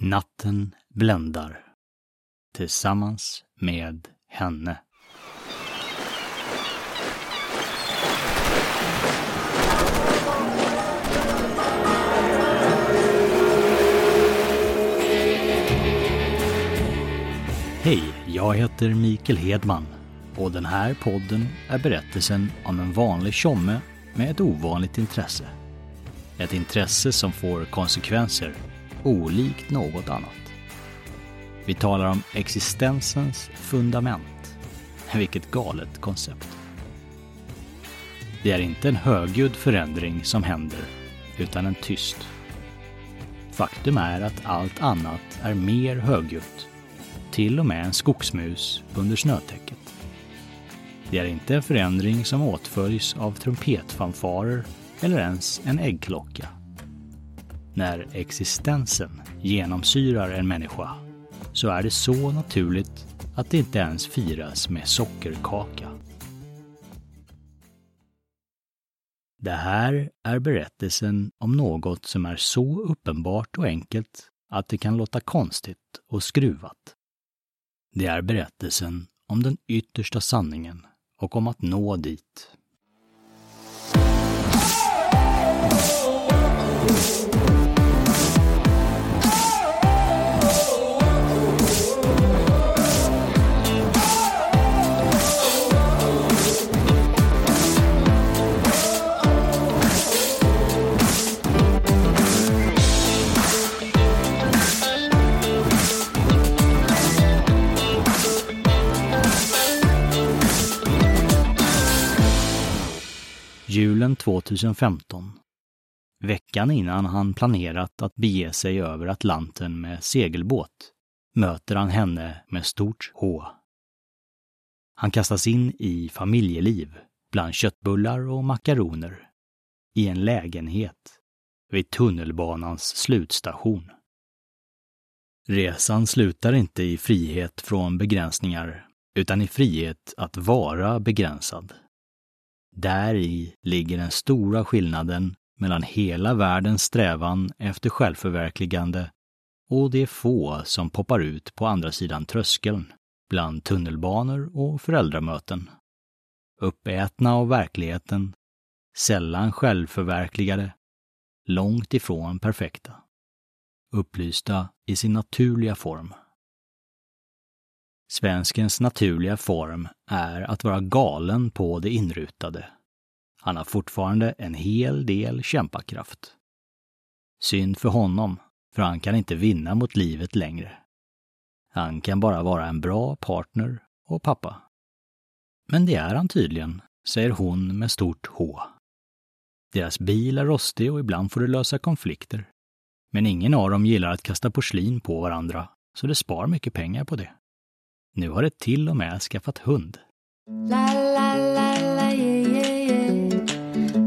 Natten bländar. Tillsammans med henne. Hej, jag heter Mikael Hedman och den här podden är berättelsen om en vanlig tjomme med ett ovanligt intresse. Ett intresse som får konsekvenser olikt något annat. Vi talar om existensens fundament. Vilket galet koncept. Det är inte en högljudd förändring som händer, utan en tyst. Faktum är att allt annat är mer högljutt. Till och med en skogsmus under snötäcket. Det är inte en förändring som åtföljs av trumpetfanfarer eller ens en äggklocka. När existensen genomsyrar en människa så är det så naturligt att det inte ens firas med sockerkaka. Det här är berättelsen om något som är så uppenbart och enkelt att det kan låta konstigt och skruvat. Det är berättelsen om den yttersta sanningen och om att nå dit. Julen 2015. Veckan innan han planerat att bege sig över Atlanten med segelbåt möter han henne med stort H. Han kastas in i familjeliv bland köttbullar och makaroner i en lägenhet vid tunnelbanans slutstation. Resan slutar inte i frihet från begränsningar utan i frihet att vara begränsad. Där i ligger den stora skillnaden mellan hela världens strävan efter självförverkligande och de få som poppar ut på andra sidan tröskeln bland tunnelbanor och föräldramöten. Uppätna av verkligheten, sällan självförverkligade, långt ifrån perfekta. Upplysta i sin naturliga form. Svenskens naturliga form är att vara galen på det inrutade. Han har fortfarande en hel del kämpakraft. Synd för honom, för han kan inte vinna mot livet längre. Han kan bara vara en bra partner och pappa. Men det är han tydligen, säger hon med stort H. Deras bil är rostig och ibland får det lösa konflikter. Men ingen av dem gillar att kasta porslin på varandra, så det spar mycket pengar på det. Nu har det till och med skaffat hund. La, la, la, la, yeah, yeah, yeah.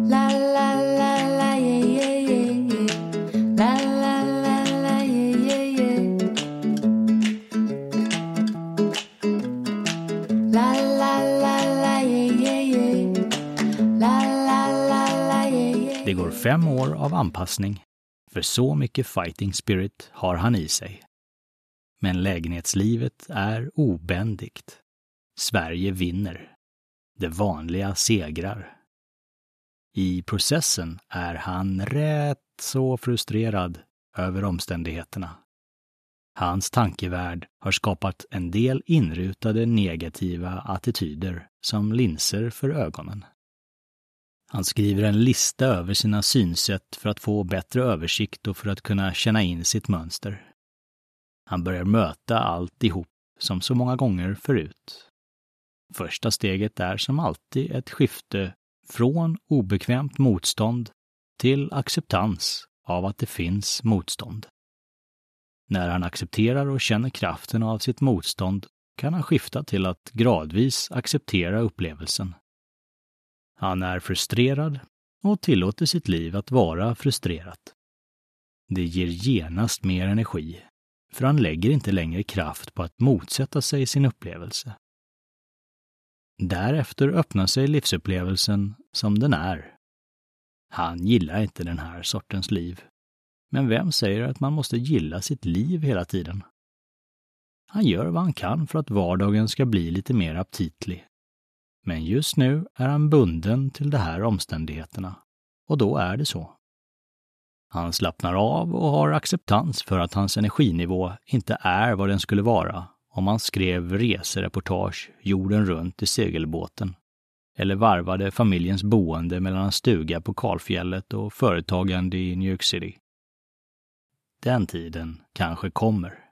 La, la, la, la, yeah, yeah, yeah. La, la, la, la, yeah, yeah, yeah. La, la, la, la, yeah, yeah, yeah. La, la, la, la, yeah, yeah. Det går fem år av anpassning, för så mycket fighting spirit har han i sig. Men lägenhetslivet är obändigt. Sverige vinner. Det vanliga segrar. I processen är han rätt så frustrerad över omständigheterna. Hans tankevärld har skapat en del inrutade negativa attityder som linser för ögonen. Han skriver en lista över sina synsätt för att få bättre översikt och för att kunna känna in sitt mönster. Han börjar möta alltihop som så många gånger förut. Första steget är som alltid ett skifte från obekvämt motstånd till acceptans av att det finns motstånd. När han accepterar och känner kraften av sitt motstånd kan han skifta till att gradvis acceptera upplevelsen. Han är frustrerad och tillåter sitt liv att vara frustrerat. Det ger genast mer energi för han lägger inte längre kraft på att motsätta sig sin upplevelse. Därefter öppnar sig livsupplevelsen som den är. Han gillar inte den här sortens liv. Men vem säger att man måste gilla sitt liv hela tiden? Han gör vad han kan för att vardagen ska bli lite mer aptitlig. Men just nu är han bunden till de här omständigheterna. Och då är det så. Han slappnar av och har acceptans för att hans energinivå inte är vad den skulle vara om han skrev resereportage jorden runt i segelbåten eller varvade familjens boende mellan en stuga på kalfjället och företagande i New York City. Den tiden kanske kommer.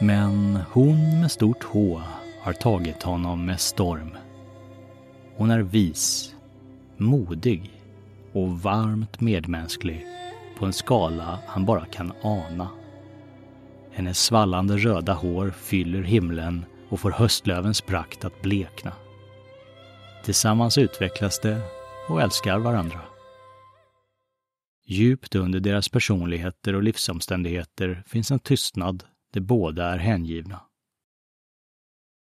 Men hon med stort H har tagit honom med storm. Hon är vis, modig och varmt medmänsklig på en skala han bara kan ana. Hennes svallande röda hår fyller himlen och får höstlövens prakt att blekna. Tillsammans utvecklas de och älskar varandra. Djupt under deras personligheter och livsomständigheter finns en tystnad de båda är hängivna.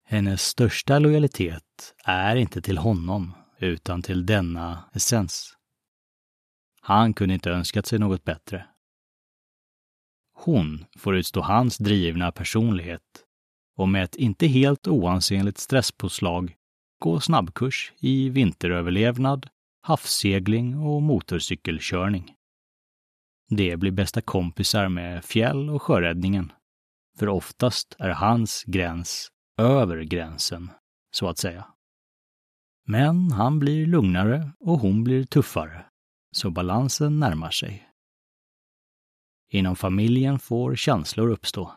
Hennes största lojalitet är inte till honom, utan till denna essens. Han kunde inte önskat sig något bättre. Hon får utstå hans drivna personlighet och med ett inte helt oansenligt stresspåslag gå snabbkurs i vinteröverlevnad, havssegling och motorcykelkörning. Det blir bästa kompisar med fjäll och sjöräddningen för oftast är hans gräns över gränsen, så att säga. Men han blir lugnare och hon blir tuffare, så balansen närmar sig. Inom familjen får känslor uppstå.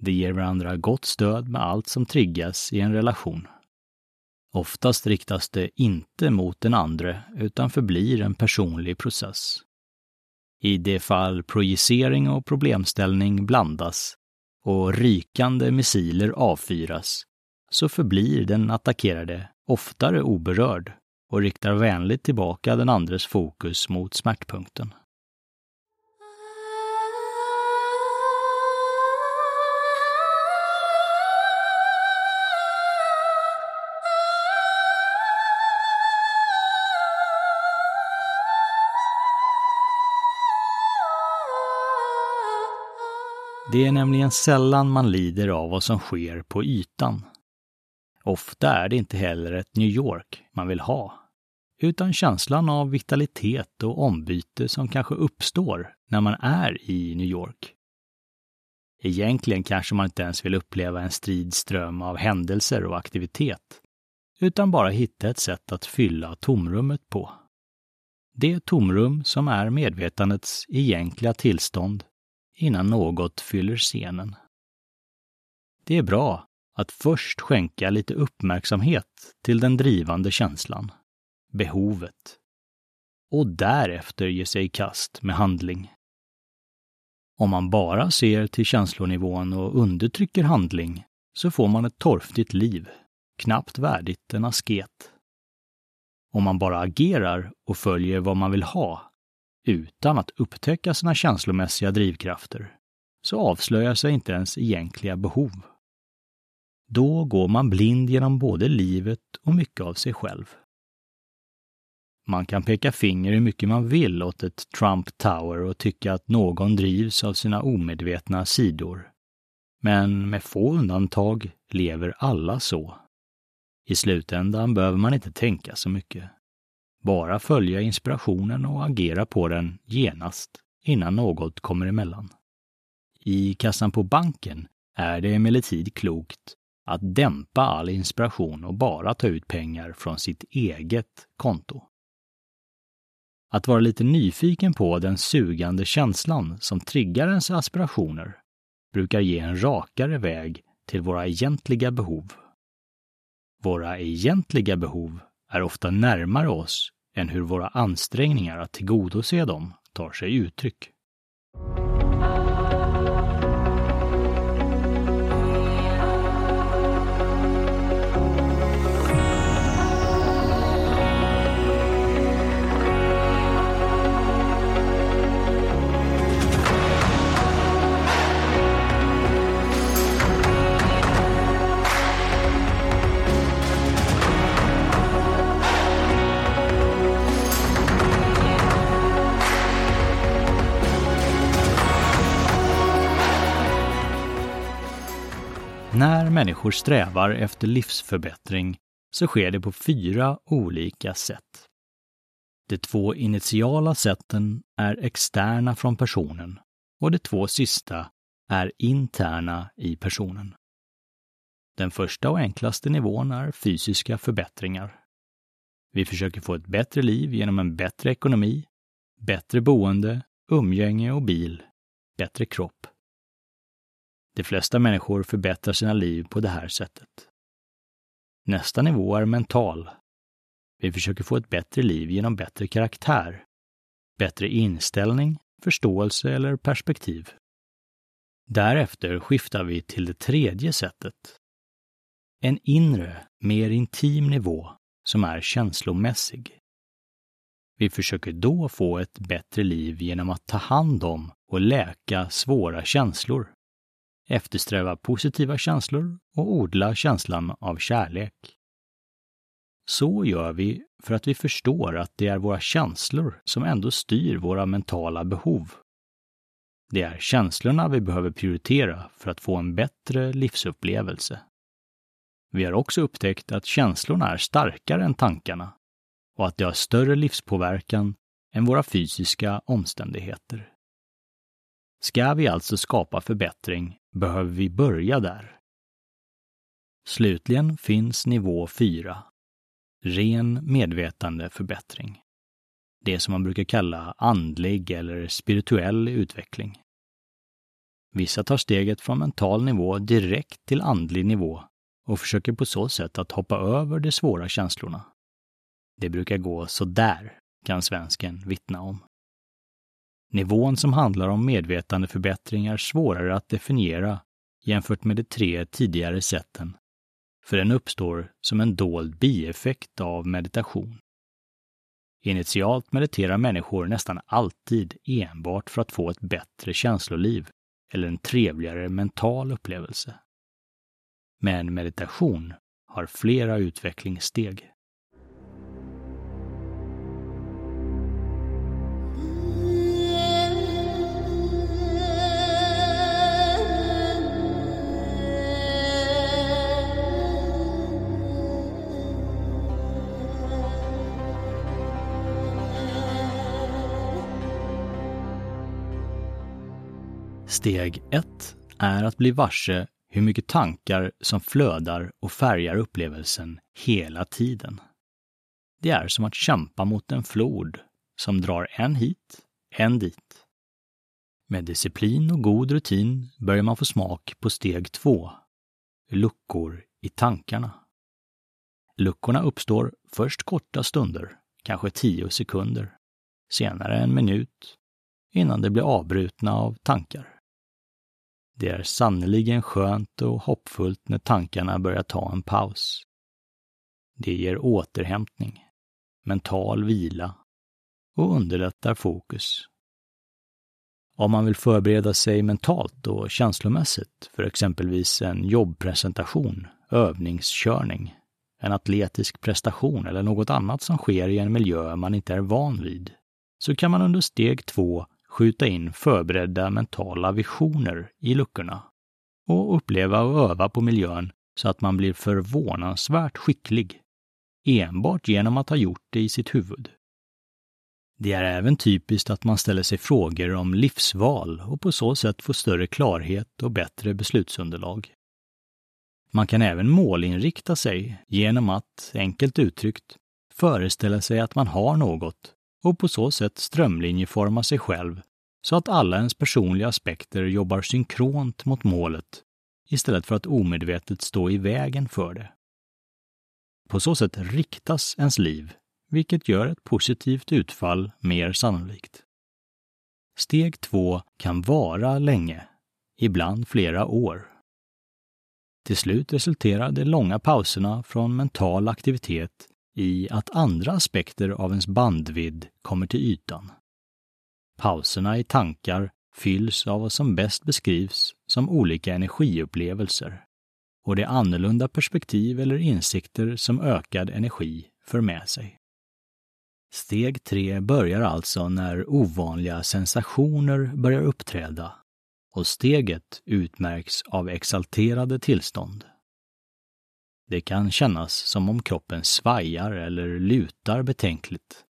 De ger varandra gott stöd med allt som triggas i en relation. Oftast riktas det inte mot den andre utan förblir en personlig process. I det fall projicering och problemställning blandas och rykande missiler avfyras så förblir den attackerade oftare oberörd och riktar vänligt tillbaka den andres fokus mot smärtpunkten. Det är nämligen sällan man lider av vad som sker på ytan. Ofta är det inte heller ett New York man vill ha, utan känslan av vitalitet och ombyte som kanske uppstår när man är i New York. Egentligen kanske man inte ens vill uppleva en strid ström av händelser och aktivitet, utan bara hitta ett sätt att fylla tomrummet på. Det tomrum som är medvetandets egentliga tillstånd innan något fyller scenen. Det är bra att först skänka lite uppmärksamhet till den drivande känslan, behovet, och därefter ge sig i kast med handling. Om man bara ser till känslonivån och undertrycker handling så får man ett torftigt liv, knappt värdigt en asket. Om man bara agerar och följer vad man vill ha utan att upptäcka sina känslomässiga drivkrafter, så avslöjar sig inte ens egentliga behov. Då går man blind genom både livet och mycket av sig själv. Man kan peka finger hur mycket man vill åt ett Trump Tower och tycka att någon drivs av sina omedvetna sidor. Men med få undantag lever alla så. I slutändan behöver man inte tänka så mycket. Bara följa inspirationen och agera på den genast innan något kommer emellan. I kassan på banken är det emellertid klokt att dämpa all inspiration och bara ta ut pengar från sitt eget konto. Att vara lite nyfiken på den sugande känslan som triggar ens aspirationer brukar ge en rakare väg till våra egentliga behov. Våra egentliga behov är ofta närmare oss än hur våra ansträngningar att tillgodose dem tar sig uttryck. Människor strävar efter livsförbättring så sker det på fyra olika sätt. De två initiala sätten är externa från personen och de två sista är interna i personen. Den första och enklaste nivån är fysiska förbättringar. Vi försöker få ett bättre liv genom en bättre ekonomi, bättre boende, umgänge och bil, bättre kropp. De flesta människor förbättrar sina liv på det här sättet. Nästa nivå är mental. Vi försöker få ett bättre liv genom bättre karaktär, bättre inställning, förståelse eller perspektiv. Därefter skiftar vi till det tredje sättet. En inre, mer intim nivå som är känslomässig. Vi försöker då få ett bättre liv genom att ta hand om och läka svåra känslor, eftersträva positiva känslor och odla känslan av kärlek. Så gör vi för att vi förstår att det är våra känslor som ändå styr våra mentala behov. Det är känslorna vi behöver prioritera för att få en bättre livsupplevelse. Vi har också upptäckt att känslorna är starkare än tankarna och att de har större livspåverkan än våra fysiska omständigheter. Ska vi alltså skapa förbättring behöver vi börja där. Slutligen finns nivå 4, ren medvetandeförbättring. Det som man brukar kalla andlig eller spirituell utveckling. Vissa tar steget från mental nivå direkt till andlig nivå och försöker på så sätt att hoppa över de svåra känslorna. Det brukar gå så där, kan svensken vittna om. Nivån som handlar om medvetandeförbättring är svårare att definiera jämfört med de tre tidigare sätten, för den uppstår som en dold bieffekt av meditation. Initialt mediterar människor nästan alltid enbart för att få ett bättre känsloliv eller en trevligare mental upplevelse. Men meditation har flera utvecklingssteg. Steg 1 är att bli varse hur mycket tankar som flödar och färgar upplevelsen hela tiden. Det är som att kämpa mot en flod som drar en hit, en dit. Med disciplin och god rutin börjar man få smak på steg 2. luckor i tankarna. Luckorna uppstår först korta stunder, kanske tio sekunder, senare en minut, innan de blir avbrutna av tankar. Det är sannerligen skönt och hoppfullt när tankarna börjar ta en paus. Det ger återhämtning, mental vila och underlättar fokus. Om man vill förbereda sig mentalt och känslomässigt för exempelvis en jobbpresentation, övningskörning, en atletisk prestation eller något annat som sker i en miljö man inte är van vid, så kan man under steg två skjuta in förberedda mentala visioner i luckorna och uppleva och öva på miljön så att man blir förvånansvärt skicklig, enbart genom att ha gjort det i sitt huvud. Det är även typiskt att man ställer sig frågor om livsval och på så sätt får större klarhet och bättre beslutsunderlag. Man kan även målinrikta sig genom att, enkelt uttryckt, föreställa sig att man har något och på så sätt strömlinjeforma sig själv så att alla ens personliga aspekter jobbar synkront mot målet istället för att omedvetet stå i vägen för det. På så sätt riktas ens liv, vilket gör ett positivt utfall mer sannolikt. Steg två kan vara länge, ibland flera år. Till slut resulterar de långa pauserna från mental aktivitet i att andra aspekter av ens bandvidd kommer till ytan. Pauserna i tankar fylls av vad som bäst beskrivs som olika energiupplevelser och det annorlunda perspektiv eller insikter som ökad energi för med sig. Steg tre börjar alltså när ovanliga sensationer börjar uppträda och steget utmärks av exalterade tillstånd. Det kan kännas som om kroppen svajar eller lutar betänkligt.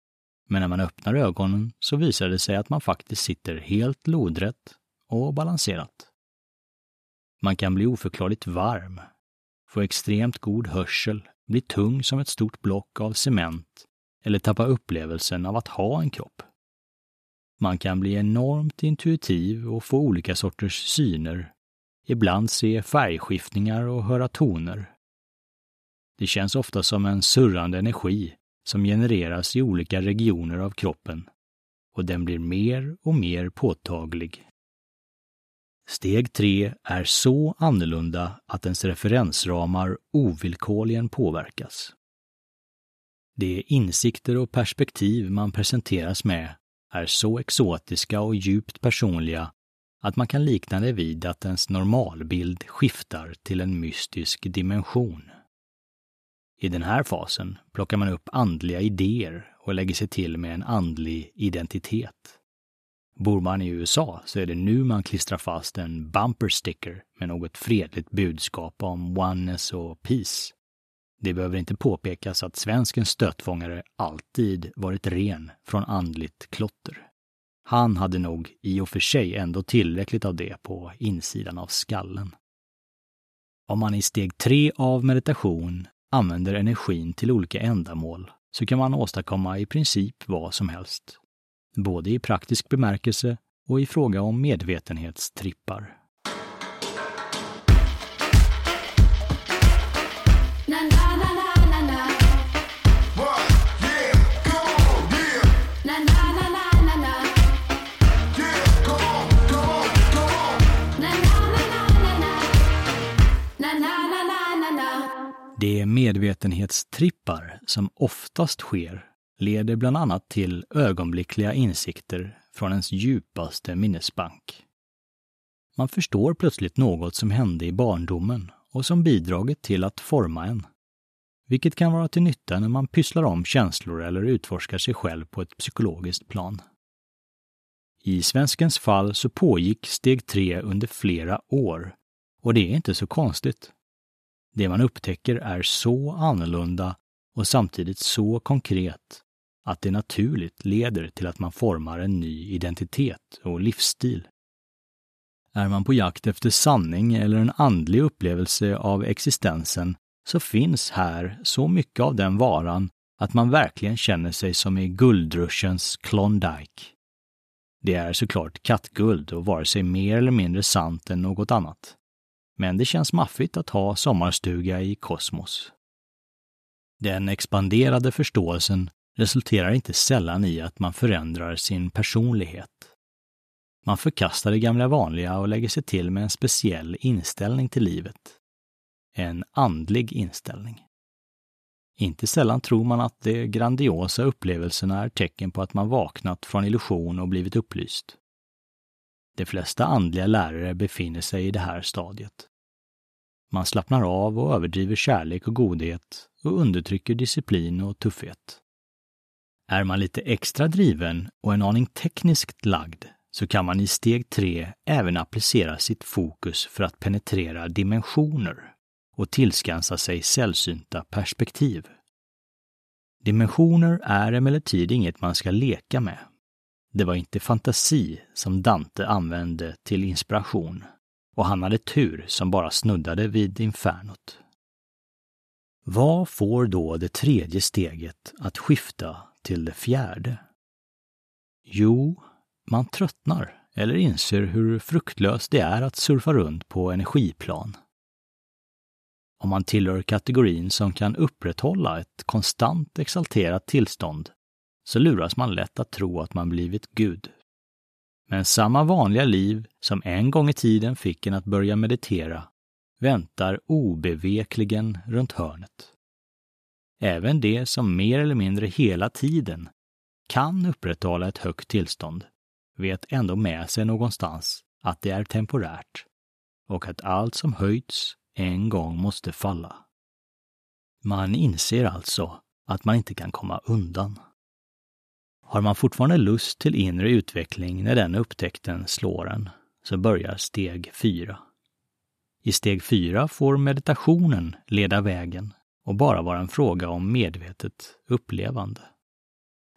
Men när man öppnar ögonen så visar det sig att man faktiskt sitter helt lodrätt och balanserat. Man kan bli oförklarligt varm, få extremt god hörsel, bli tung som ett stort block av cement eller tappa upplevelsen av att ha en kropp. Man kan bli enormt intuitiv och få olika sorters syner, ibland se färgskiftningar och höra toner. Det känns ofta som en surrande energi som genereras i olika regioner av kroppen och den blir mer och mer påtaglig. Steg 3 är så annorlunda att ens referensramar ovillkorligen påverkas. De insikter och perspektiv man presenteras med är så exotiska och djupt personliga att man kan likna det vid att ens normalbild skiftar till en mystisk dimension. I den här fasen plockar man upp andliga idéer och lägger sig till med en andlig identitet. Bor man i USA så är det nu man klistrar fast en bumper sticker med något fredligt budskap om oneness och peace. Det behöver inte påpekas att svenskens stötfångare alltid varit ren från andligt klotter. Han hade nog i och för sig ändå tillräckligt av det på insidan av skallen. Om man i steg tre av meditation använder energin till olika ändamål så kan man åstadkomma i princip vad som helst. Både i praktisk bemärkelse och i fråga om medvetenhetstrippar. De medvetenhetstrippar som oftast sker leder bland annat till ögonblickliga insikter från ens djupaste minnesbank. Man förstår plötsligt något som hände i barndomen och som bidragit till att forma en. Vilket kan vara till nytta när man pysslar om känslor eller utforskar sig själv på ett psykologiskt plan. I svenskens fall så pågick steg tre under flera år och det är inte så konstigt. Det man upptäcker är så annorlunda och samtidigt så konkret att det naturligt leder till att man formar en ny identitet och livsstil. Är man på jakt efter sanning eller en andlig upplevelse av existensen så finns här så mycket av den varan att man verkligen känner sig som i guldruschens Klondike. Det är såklart kattguld och vare sig mer eller mindre sant än något annat. Men det känns maffigt att ha sommarstuga i kosmos. Den expanderade förståelsen resulterar inte sällan i att man förändrar sin personlighet. Man förkastar det gamla vanliga och lägger sig till med en speciell inställning till livet. En andlig inställning. Inte sällan tror man att de grandiosa upplevelserna är tecken på att man vaknat från illusion och blivit upplyst. De flesta andliga lärare befinner sig i det här stadiet. Man slappnar av och överdriver kärlek och godhet och undertrycker disciplin och tuffhet. Är man lite extra driven och en aning tekniskt lagd så kan man i steg tre även applicera sitt fokus för att penetrera dimensioner och tillskansa sig sällsynta perspektiv. Dimensioner är emellertid inget man ska leka med. Det var inte fantasi som Dante använde till inspiration och han hade tur som bara snuddade vid infernot. Vad får då det tredje steget att skifta till det fjärde? Jo, man tröttnar eller inser hur fruktlöst det är att surfa runt på energiplan. Om man tillhör kategorin som kan upprätthålla ett konstant exalterat tillstånd så luras man lätt att tro att man blivit Gud. Men samma vanliga liv som en gång i tiden fick en att börja meditera väntar obevekligen runt hörnet. Även det som mer eller mindre hela tiden kan upprätthålla ett högt tillstånd vet ändå med sig någonstans att det är temporärt och att allt som höjts en gång måste falla. Man inser alltså att man inte kan komma undan. Har man fortfarande lust till inre utveckling när den upptäckten slår en, så börjar steg 4. I steg 4 får meditationen leda vägen och bara vara en fråga om medvetet upplevande.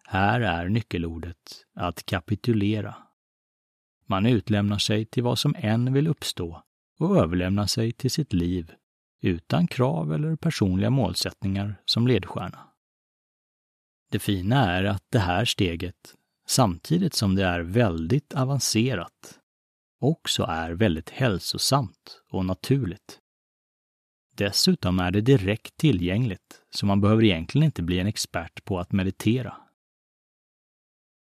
Här är nyckelordet att kapitulera. Man utlämnar sig till vad som än vill uppstå och överlämnar sig till sitt liv utan krav eller personliga målsättningar som ledstjärna. Det fina är att det här steget, samtidigt som det är väldigt avancerat, också är väldigt hälsosamt och naturligt. Dessutom är det direkt tillgängligt, så man behöver egentligen inte bli en expert på att meditera.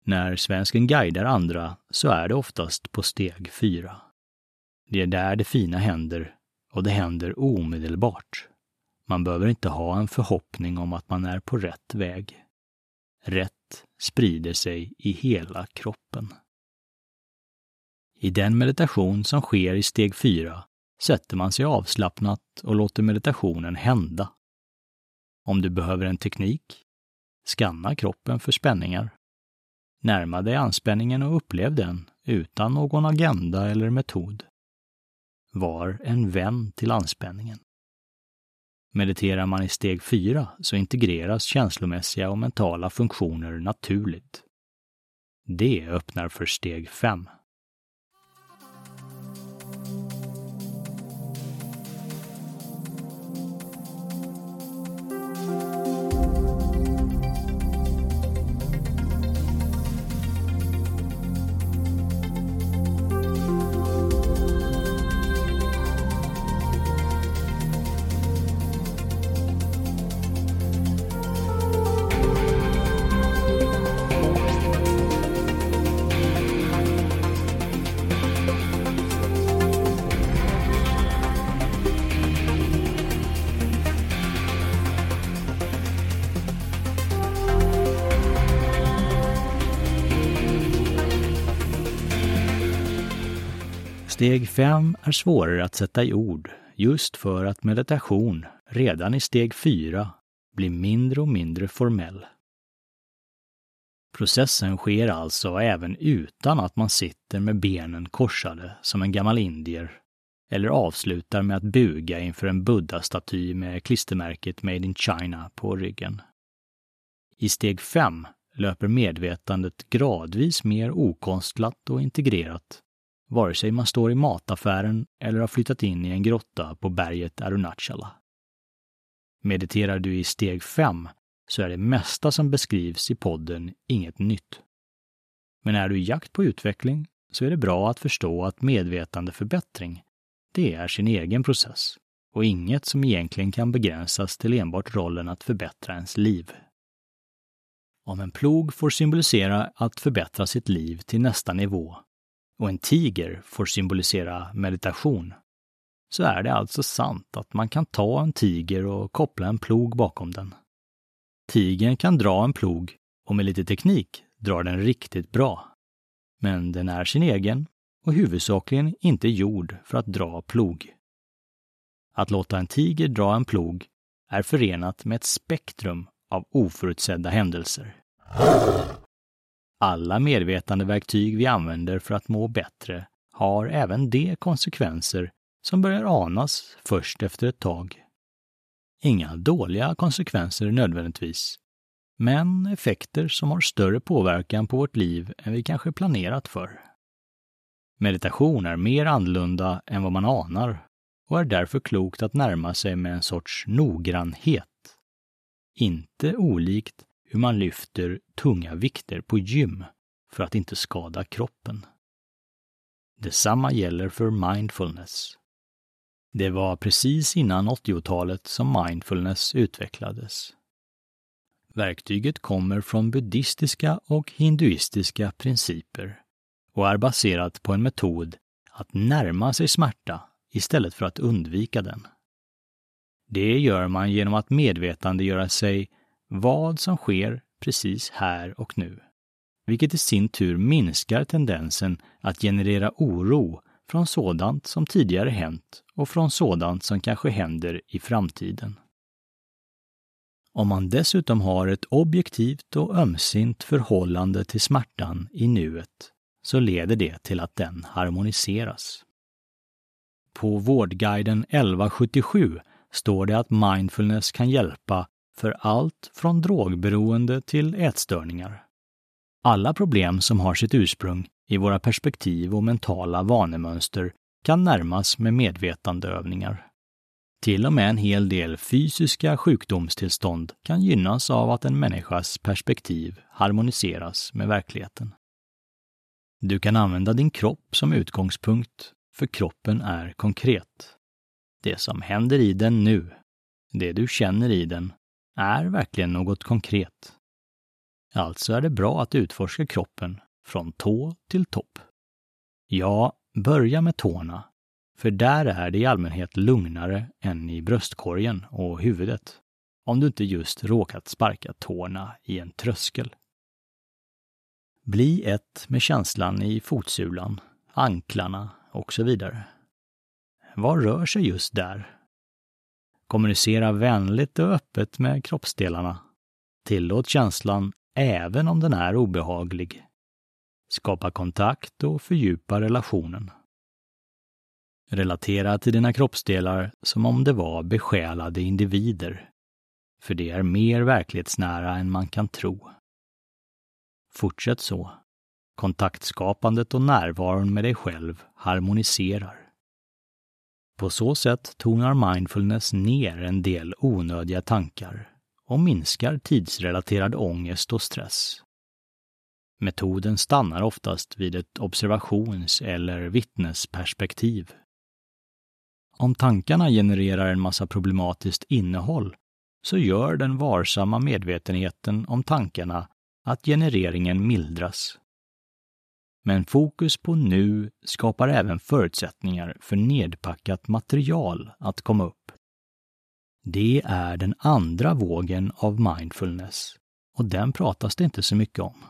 När svensken guidar andra så är det oftast på steg fyra. Det är där det fina händer och det händer omedelbart. Man behöver inte ha en förhoppning om att man är på rätt väg. Rätt sprider sig i hela kroppen. I den meditation som sker i steg 4 sätter man sig avslappnat och låter meditationen hända. Om du behöver en teknik, skanna kroppen för spänningar. Närma dig anspänningen och upplev den utan någon agenda eller metod. Var en vän till anspänningen. Mediterar man i steg 4 så integreras känslomässiga och mentala funktioner naturligt. Det öppnar för steg 5. Steg 5 är svårare att sätta i ord just för att meditation redan i steg 4 blir mindre och mindre formell. Processen sker alltså även utan att man sitter med benen korsade som en gammal indier eller avslutar med att buga inför en buddha-staty med klistermärket Made in China på ryggen. I steg 5 löper medvetandet gradvis mer okonstlat och integrerat vare sig man står i mataffären eller har flyttat in i en grotta på berget Arunachala. Mediterar du i steg 5 så är det mesta som beskrivs i podden inget nytt. Men är du i jakt på utveckling så är det bra att förstå att medvetandeförbättring, det är sin egen process och inget som egentligen kan begränsas till enbart rollen att förbättra ens liv. Om en plog får symbolisera att förbättra sitt liv till nästa nivå och en tiger får symbolisera meditation, så är det alltså sant att man kan ta en tiger och koppla en plog bakom den. Tigern kan dra en plog och med lite teknik drar den riktigt bra. Men den är sin egen och huvudsakligen inte gjord för att dra plog. Att låta en tiger dra en plog är förenat med ett spektrum av oförutsedda händelser. Alla medvetandeverktyg vi använder för att må bättre har även de konsekvenser som börjar anas först efter ett tag. Inga dåliga konsekvenser nödvändigtvis, men effekter som har större påverkan på vårt liv än vi kanske planerat för. Meditation är mer annorlunda än vad man anar och är därför klokt att närma sig med en sorts noggrannhet. Inte olikt hur man lyfter tunga vikter på gym för att inte skada kroppen. Detsamma gäller för mindfulness. Det var precis innan 80-talet som mindfulness utvecklades. Verktyget kommer från buddhistiska och hinduistiska principer och är baserat på en metod att närma sig smärta istället för att undvika den. Det gör man genom att medvetandegöra sig vad som sker precis här och nu, vilket i sin tur minskar tendensen att generera oro från sådant som tidigare hänt och från sådant som kanske händer i framtiden. Om man dessutom har ett objektivt och ömsint förhållande till smärtan i nuet så leder det till att den harmoniseras. På Vårdguiden 1177 står det att mindfulness kan hjälpa för allt från drogberoende till ätstörningar. Alla problem som har sitt ursprung i våra perspektiv och mentala vanemönster kan närmas med medvetandeövningar. Till och med en hel del fysiska sjukdomstillstånd kan gynnas av att en människas perspektiv harmoniseras med verkligheten. Du kan använda din kropp som utgångspunkt, för kroppen är konkret. Det som händer i den nu, det du känner i den, är verkligen något konkret. Alltså är det bra att utforska kroppen från tå till topp. Ja, börja med tårna, för där är det i allmänhet lugnare än i bröstkorgen och huvudet, om du inte just råkat sparka tårna i en tröskel. Bli ett med känslan i fotsulan, anklarna och så vidare. Vad rör sig just där? Kommunicera vänligt och öppet med kroppsdelarna. Tillåt känslan även om den är obehaglig. Skapa kontakt och fördjupa relationen. Relatera till dina kroppsdelar som om de var besjälade individer, för det är mer verklighetsnära än man kan tro. Fortsätt så. Kontaktskapandet och närvaron med dig själv harmoniserar. På så sätt tonar mindfulness ner en del onödiga tankar och minskar tidsrelaterad ångest och stress. Metoden stannar oftast vid ett observations eller vittnesperspektiv. Om tankarna genererar en massa problematiskt innehåll så gör den varsamma medvetenheten om tankarna att genereringen mildras. Men fokus på nu skapar även förutsättningar för nedpackat material att komma upp. Det är den andra vågen av mindfulness och den pratas det inte så mycket om.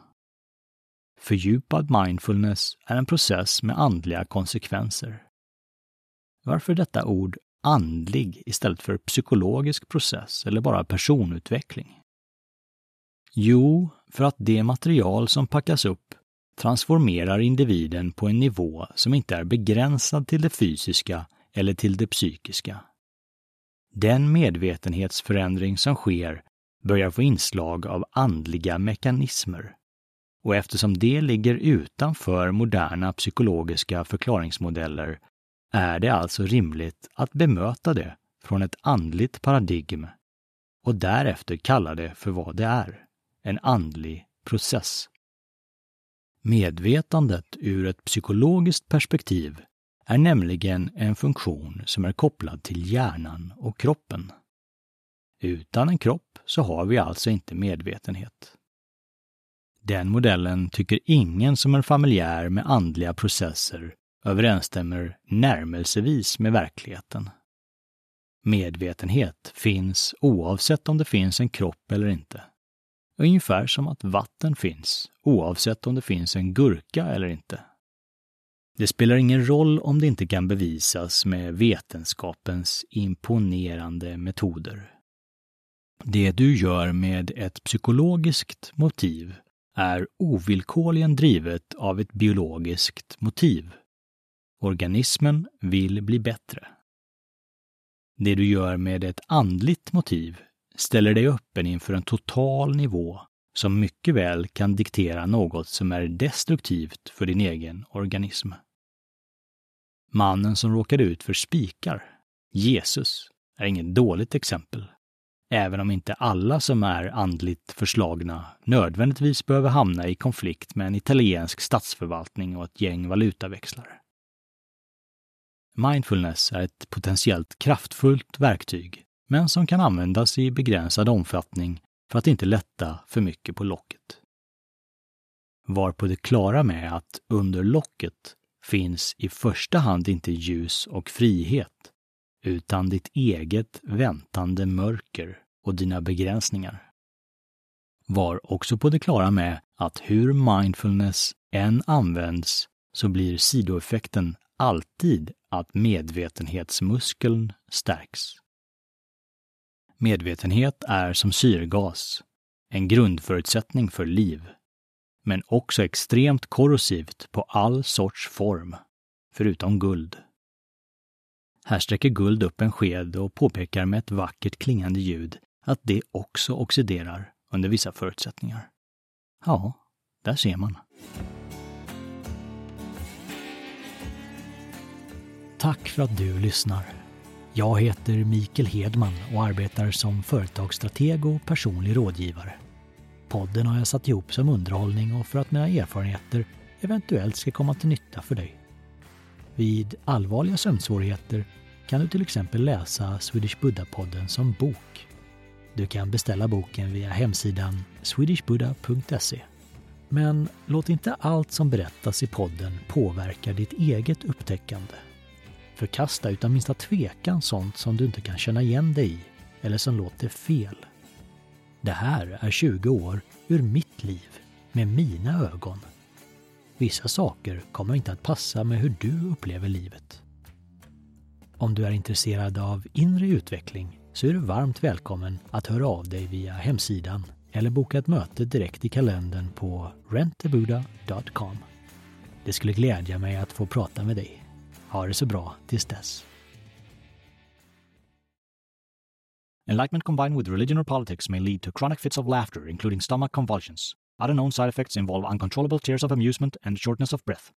Fördjupad mindfulness är en process med andliga konsekvenser. Varför detta ord andlig istället för psykologisk process eller bara personutveckling? Jo, för att det material som packas upp transformerar individen på en nivå som inte är begränsad till det fysiska eller till det psykiska. Den medvetenhetsförändring som sker börjar få inslag av andliga mekanismer. Och eftersom det ligger utanför moderna psykologiska förklaringsmodeller är det alltså rimligt att bemöta det från ett andligt paradigm och därefter kalla det för vad det är, en andlig process. Medvetandet ur ett psykologiskt perspektiv är nämligen en funktion som är kopplad till hjärnan och kroppen. Utan en kropp så har vi alltså inte medvetenhet. Den modellen tycker ingen som är familjär med andliga processer överensstämmer närmelsevis med verkligheten. Medvetenhet finns oavsett om det finns en kropp eller inte. Ungefär som att vatten finns, oavsett om det finns en gurka eller inte. Det spelar ingen roll om det inte kan bevisas med vetenskapens imponerande metoder. Det du gör med ett psykologiskt motiv är ovillkorligen drivet av ett biologiskt motiv. Organismen vill bli bättre. Det du gör med ett andligt motiv ställer dig öppen inför en total nivå som mycket väl kan diktera något som är destruktivt för din egen organism. Mannen som råkade ut för spikar, Jesus, är inget dåligt exempel. Även om inte alla som är andligt förslagna nödvändigtvis behöver hamna i konflikt med en italiensk statsförvaltning och ett gäng valutaväxlare. Mindfulness är ett potentiellt kraftfullt verktyg men som kan användas i begränsad omfattning för att inte lätta för mycket på locket. Var på det klara med att under locket finns i första hand inte ljus och frihet, utan ditt eget väntande mörker och dina begränsningar. Var också på det klara med att hur mindfulness än används så blir sidoeffekten alltid att medvetenhetsmuskeln stärks. Medvetenhet är som syrgas, en grundförutsättning för liv. men också extremt korrosivt på all sorts form, förutom guld. Här sträcker guld upp en sked och påpekar med ett vackert klingande ljud att det också oxiderar under vissa förutsättningar. Ja, där ser man. Tack för att du lyssnar. Jag heter Mikael Hedman och arbetar som företagsstrateg och personlig rådgivare. Podden har jag satt ihop som underhållning och för att mina erfarenheter eventuellt ska komma till nytta för dig. Vid allvarliga sömnsvårigheter kan du till exempel läsa Swedish Buddha-podden som bok. Du kan beställa boken via hemsidan swedishbuddha.se. Men låt inte allt som berättas i podden påverka ditt eget upptäckande. Förkasta utan minsta tvekan sånt som du inte kan känna igen dig i eller som låter fel. Det här är 20 år ur mitt liv med mina ögon. Vissa saker kommer inte att passa med hur du upplever livet. Om du är intresserad av inre utveckling så är du varmt välkommen att höra av dig via hemsidan eller boka ett möte direkt i kalendern på rentabuda.com. Det skulle glädja mig att få prata med dig. Ha det så bra tills dess. Enlightenment combined with religion or politics may lead to chronic fits of laughter, including stomach convulsions. Other known side effects involve uncontrollable tears of amusement and shortness of breath.